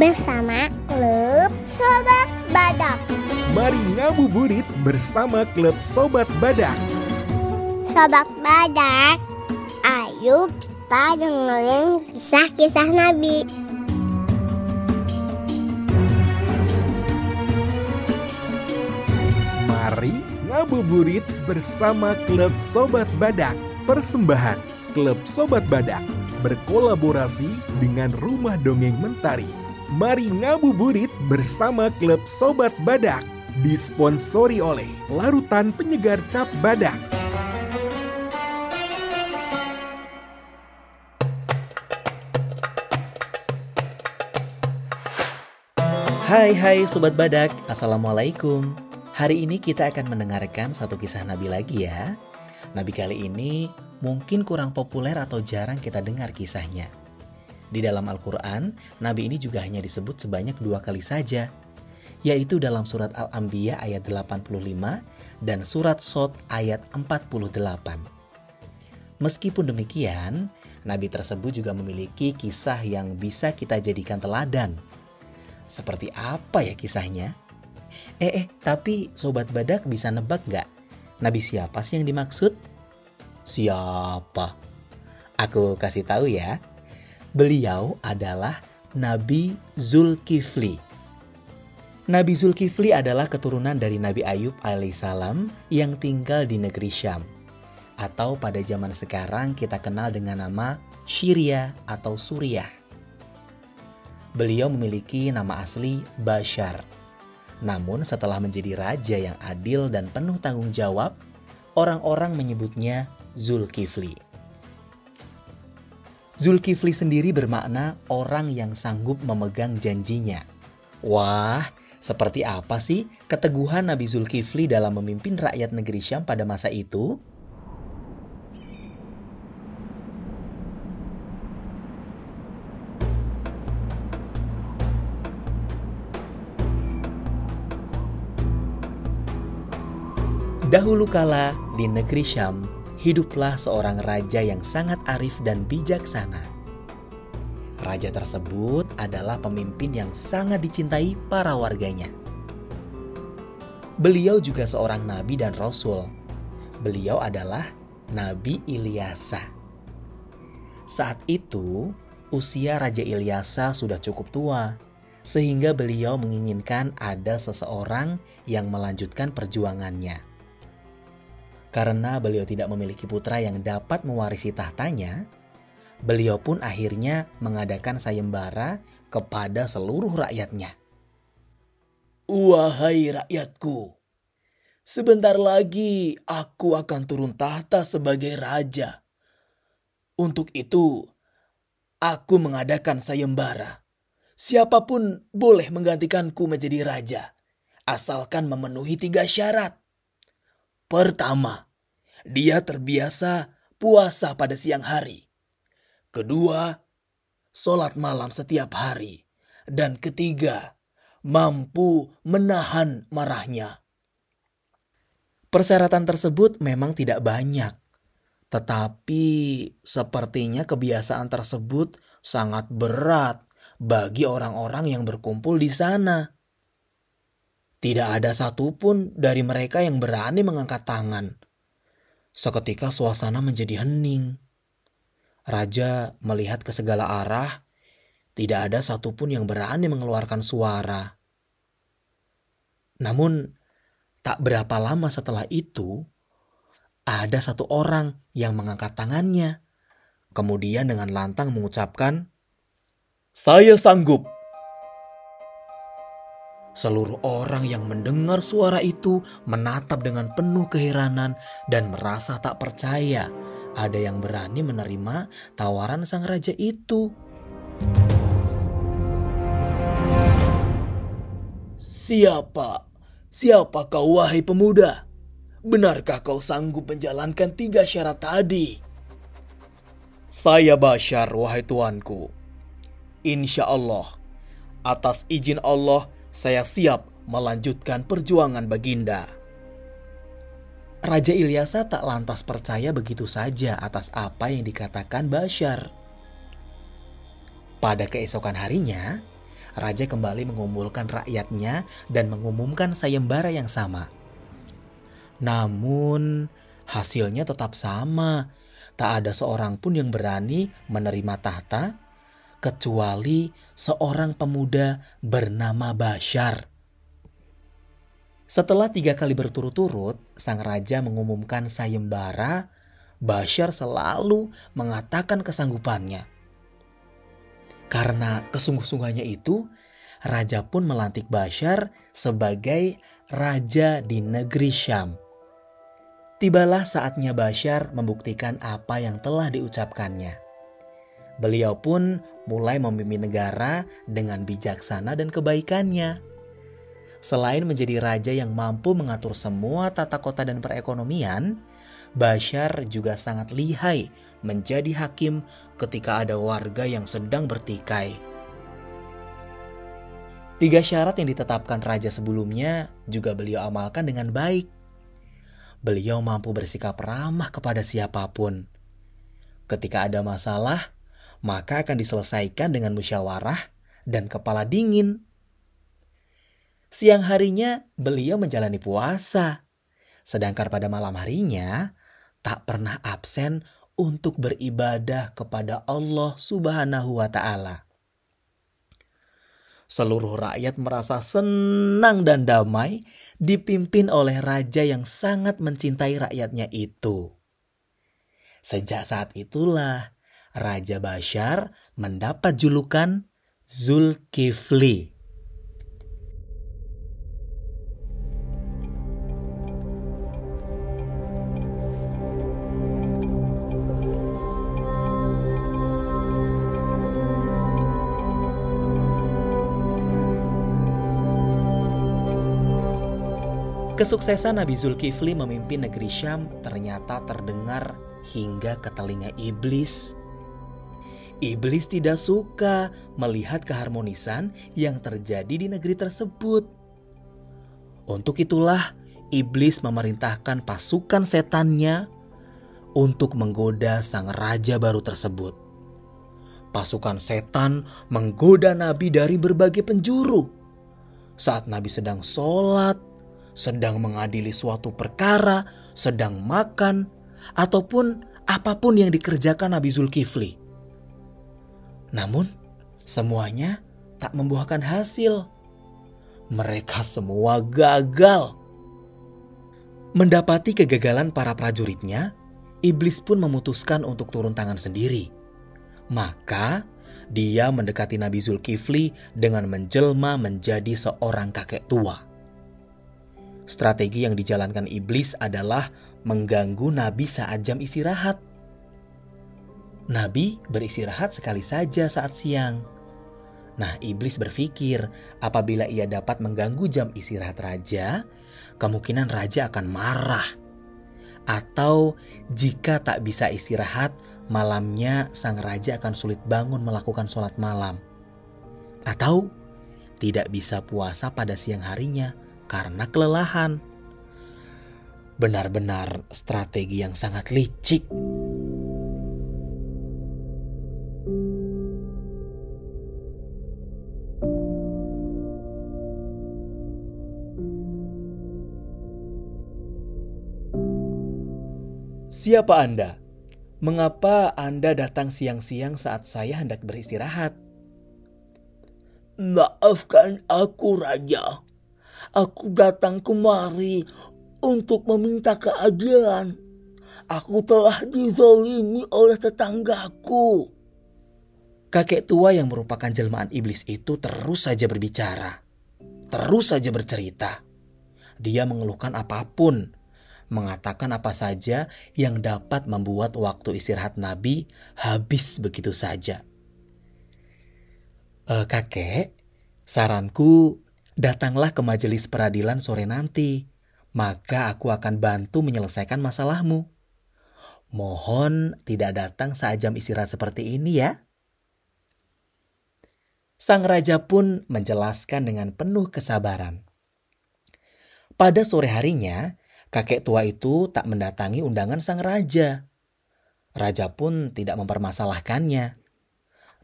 bersama klub Sobat Badak. Mari ngabuburit bersama klub Sobat Badak. Sobat Badak, ayo kita dengerin kisah-kisah Nabi. Mari ngabuburit bersama klub Sobat Badak. Persembahan klub Sobat Badak berkolaborasi dengan Rumah Dongeng Mentari. Mari ngabuburit bersama klub Sobat Badak. Disponsori oleh Larutan Penyegar Cap Badak. Hai hai Sobat Badak, Assalamualaikum Hari ini kita akan mendengarkan satu kisah Nabi lagi ya Nabi kali ini mungkin kurang populer atau jarang kita dengar kisahnya Di dalam Al-Quran, Nabi ini juga hanya disebut sebanyak dua kali saja Yaitu dalam surat Al-Anbiya ayat 85 dan surat Sot ayat 48 Meskipun demikian, Nabi tersebut juga memiliki kisah yang bisa kita jadikan teladan seperti apa ya kisahnya? Eh, eh, tapi Sobat Badak bisa nebak nggak? Nabi siapa sih yang dimaksud? Siapa? Aku kasih tahu ya. Beliau adalah Nabi Zulkifli. Nabi Zulkifli adalah keturunan dari Nabi Ayub alaihissalam yang tinggal di negeri Syam. Atau pada zaman sekarang kita kenal dengan nama Syria atau Suriah. Beliau memiliki nama asli Bashar. Namun setelah menjadi raja yang adil dan penuh tanggung jawab, orang-orang menyebutnya Zulkifli. Zulkifli sendiri bermakna orang yang sanggup memegang janjinya. Wah, seperti apa sih keteguhan Nabi Zulkifli dalam memimpin rakyat negeri Syam pada masa itu? Dahulu kala di negeri Syam, hiduplah seorang raja yang sangat arif dan bijaksana. Raja tersebut adalah pemimpin yang sangat dicintai para warganya. Beliau juga seorang nabi dan rasul. Beliau adalah Nabi Ilyasa. Saat itu, usia Raja Ilyasa sudah cukup tua, sehingga beliau menginginkan ada seseorang yang melanjutkan perjuangannya. Karena beliau tidak memiliki putra yang dapat mewarisi tahtanya, beliau pun akhirnya mengadakan sayembara kepada seluruh rakyatnya. Wahai rakyatku, sebentar lagi aku akan turun tahta sebagai raja. Untuk itu, aku mengadakan sayembara. Siapa pun boleh menggantikanku menjadi raja, asalkan memenuhi tiga syarat. Pertama, dia terbiasa puasa pada siang hari. Kedua, sholat malam setiap hari. Dan ketiga, mampu menahan marahnya. Persyaratan tersebut memang tidak banyak. Tetapi sepertinya kebiasaan tersebut sangat berat bagi orang-orang yang berkumpul di sana. Tidak ada satupun dari mereka yang berani mengangkat tangan. Seketika suasana menjadi hening. Raja melihat ke segala arah, tidak ada satupun yang berani mengeluarkan suara. Namun, tak berapa lama setelah itu, ada satu orang yang mengangkat tangannya. Kemudian dengan lantang mengucapkan, "Saya sanggup." Seluruh orang yang mendengar suara itu menatap dengan penuh keheranan dan merasa tak percaya ada yang berani menerima tawaran sang raja itu. Siapa? Siapa kau wahai pemuda? Benarkah kau sanggup menjalankan tiga syarat tadi? Saya Bashar, wahai tuanku. Insya Allah, atas izin Allah, saya siap melanjutkan perjuangan Baginda. Raja Ilyasa tak lantas percaya begitu saja atas apa yang dikatakan Bashar. Pada keesokan harinya, raja kembali mengumpulkan rakyatnya dan mengumumkan sayembara yang sama. Namun, hasilnya tetap sama. Tak ada seorang pun yang berani menerima tahta kecuali seorang pemuda bernama Bashar. Setelah tiga kali berturut-turut, sang raja mengumumkan sayembara. Bashar selalu mengatakan kesanggupannya. Karena kesungguh-sungguhannya itu, raja pun melantik Bashar sebagai raja di negeri Syam. Tibalah saatnya Bashar membuktikan apa yang telah diucapkannya. Beliau pun mulai memimpin negara dengan bijaksana dan kebaikannya. Selain menjadi raja yang mampu mengatur semua tata kota dan perekonomian, Bashar juga sangat lihai menjadi hakim ketika ada warga yang sedang bertikai. Tiga syarat yang ditetapkan raja sebelumnya juga beliau amalkan dengan baik. Beliau mampu bersikap ramah kepada siapa pun. Ketika ada masalah, maka akan diselesaikan dengan musyawarah dan kepala dingin. Siang harinya beliau menjalani puasa, sedangkan pada malam harinya tak pernah absen untuk beribadah kepada Allah Subhanahu wa Ta'ala. Seluruh rakyat merasa senang dan damai dipimpin oleh raja yang sangat mencintai rakyatnya itu. Sejak saat itulah Raja Bashar mendapat julukan Zulkifli Kesuksesan Nabi Zulkifli memimpin negeri Syam ternyata terdengar hingga ke telinga iblis. Iblis tidak suka melihat keharmonisan yang terjadi di negeri tersebut. Untuk itulah iblis memerintahkan pasukan setannya untuk menggoda sang raja baru tersebut. Pasukan setan menggoda Nabi dari berbagai penjuru. Saat Nabi sedang sholat, sedang mengadili suatu perkara, sedang makan, ataupun apa pun yang dikerjakan Nabi Zulkifli. Namun, semuanya tak membuahkan hasil. Mereka semua gagal. Mendapati kegagalan para prajuritnya, iblis pun memutuskan untuk turun tangan sendiri. Maka, dia mendekati Nabi Zulkifli dengan menjelma menjadi seorang kakek tua. Strategi yang dijalankan iblis adalah mengganggu Nabi saat jam istirahat. Nabi beristirahat sekali saja saat siang. Nah, iblis berpikir apabila ia dapat mengganggu jam istirahat raja, kemungkinan raja akan marah. Atau jika tak bisa istirahat, malamnya sang raja akan sulit bangun melakukan sholat malam. Atau tidak bisa puasa pada siang harinya karena kelelahan. Benar-benar strategi yang sangat licik. Siapa Anda? Mengapa Anda datang siang-siang saat saya hendak beristirahat? Maafkan aku, Raja. Aku datang kemari untuk meminta keadilan. Aku telah dizolimi oleh tetanggaku. Kakek tua yang merupakan jelmaan iblis itu terus saja berbicara. Terus saja bercerita. Dia mengeluhkan apa pun. Mengatakan apa saja yang dapat membuat waktu istirahat Nabi habis begitu saja. E, kakek, saranku Datanglah ke majelis peradilan sore nanti, maka aku akan bantu menyelesaikan masalahmu. Mohon tidak datang saat jam istirahat seperti ini ya. Sang raja pun menjelaskan dengan penuh kesabaran. Pada sore harinya, kakek tua itu tak mendatangi undangan sang raja. Raja pun tidak mempermasalahkannya.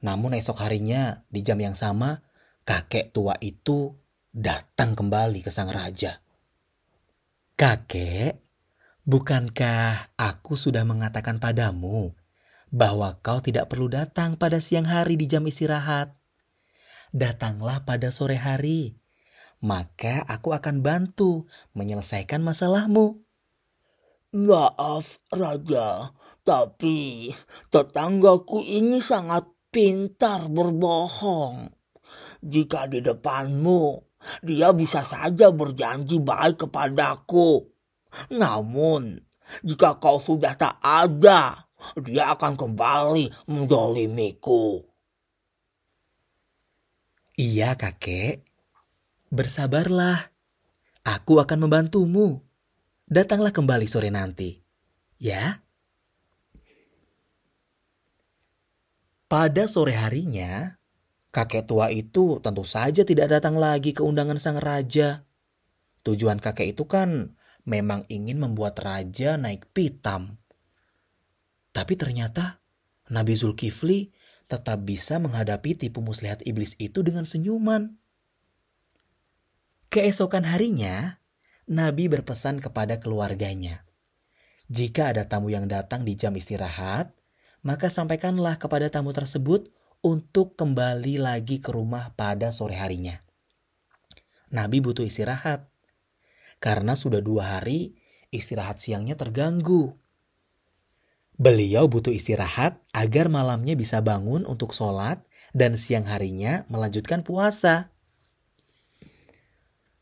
Namun esok harinya, di jam yang sama, kakek tua itu datang kembali ke sang raja. Kakek, bukankah aku sudah mengatakan padamu bahwa kau tidak perlu datang pada siang hari di jam istirahat? Datanglah pada sore hari, maka aku akan bantu menyelesaikan masalahmu. Maaf, Raja, tapi tetanggaku ini sangat pintar berbohong. Jika di depanmu, dia bisa saja berjanji baik kepadaku. Namun, jika kau sudah tak ada, dia akan kembali mendolimiku. Iya, kakek. Bersabarlah. Aku akan membantumu datanglah kembali sore nanti. Ya? Pada sore harinya, kakek tua itu tentu saja tidak datang lagi ke undangan sang raja. Tujuan kakek itu kan memang ingin membuat raja naik pitam. Tapi ternyata Nabi Zulkifli tetap bisa menghadapi tipu muslihat iblis itu dengan senyuman. Keesokan harinya, Nabi berpesan kepada keluarganya, "Jika ada tamu yang datang di jam istirahat, maka sampaikanlah kepada tamu tersebut untuk kembali lagi ke rumah pada sore harinya." Nabi butuh istirahat karena sudah dua hari istirahat siangnya terganggu. Beliau butuh istirahat agar malamnya bisa bangun untuk sholat dan siang harinya melanjutkan puasa.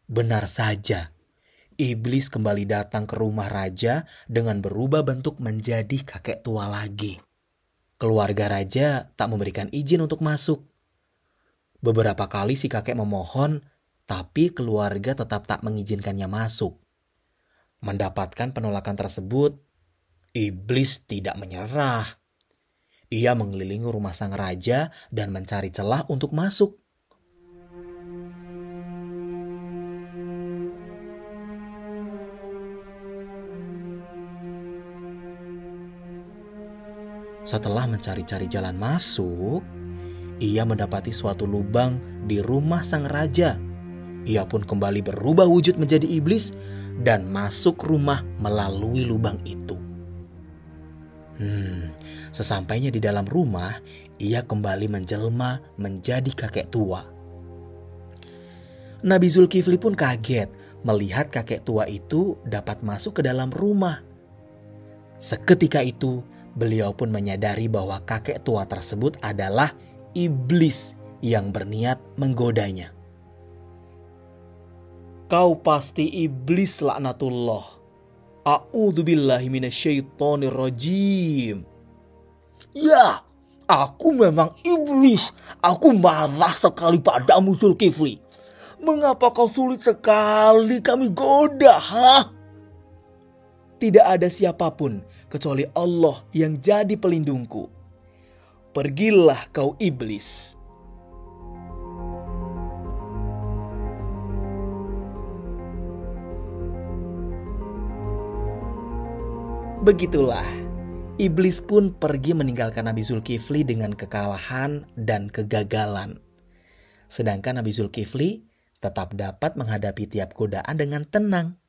Benar saja, iblis kembali datang ke rumah raja dengan berubah bentuk menjadi kakek tua lagi. Keluarga raja tak memberikan izin untuk masuk. Beberapa kali si kakek memohon, tapi keluarga tetap tak mengizinkannya masuk. Mendapatkan penolakan tersebut, iblis tidak menyerah. Ia mengelilingi rumah sang raja dan mencari celah untuk masuk. Setelah mencari-cari jalan masuk, ia mendapati suatu lubang di rumah sang raja. Ia pun kembali berubah wujud menjadi iblis dan masuk rumah melalui lubang itu. Hmm, sesampainya di dalam rumah, ia kembali menjelma menjadi kakek tua. Nabi Zulkifli pun kaget melihat kakek tua itu dapat masuk ke dalam rumah. Seketika itu, Beliau pun menyadari bahwa kakek tua tersebut adalah iblis yang berniat menggodanya. Kau pasti iblis laknatullah. A'udzubillahi rajim. Ya, aku memang iblis. Aku marah sekali padamu Zulkifli. Mengapa kau sulit sekali kami goda, ha? Tidak ada siapa pun kecuali Allah yang jadi pelindungku. Pergilah kau iblis. Begitulah, iblis pun pergi meninggalkan Nabi Zulkifli dengan kekalahan dan kegagalan. Sedangkan Nabi Zulkifli tetap dapat menghadapi tiap godaan dengan tenang.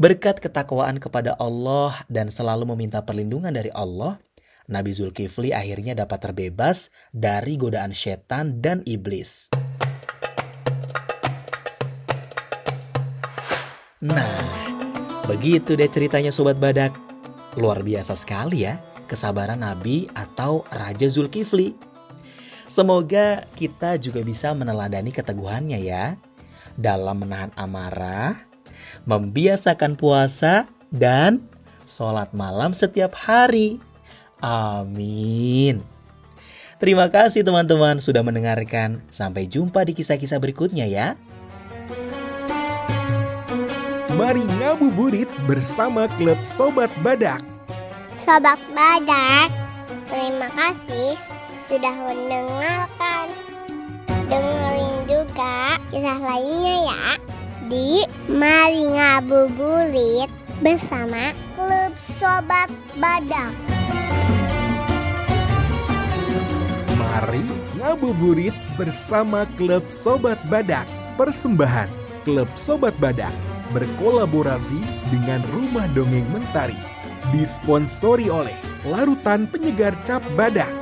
Berkat ketakwaan kepada Allah dan selalu meminta perlindungan dari Allah, Nabi Zulkifli akhirnya dapat terbebas dari godaan setan dan iblis. Nah, begitu deh ceritanya Sobat Badak. Luar biasa sekali ya kesabaran Nabi atau Raja Zulkifli. Semoga kita juga bisa meneladani keteguhannya ya. Dalam menahan amarah, membiasakan puasa, dan sholat malam setiap hari. Amin. Terima kasih teman-teman sudah mendengarkan. Sampai jumpa di kisah-kisah berikutnya ya. Mari ngabuburit bersama klub Sobat Badak. Sobat Badak, terima kasih sudah mendengarkan. Dengerin juga kisah lainnya ya di Mari Ngabuburit bersama Klub Sobat Badak. Mari ngabuburit bersama Klub Sobat Badak. Persembahan Klub Sobat Badak berkolaborasi dengan Rumah Dongeng Mentari. Disponsori oleh Larutan Penyegar Cap Badak.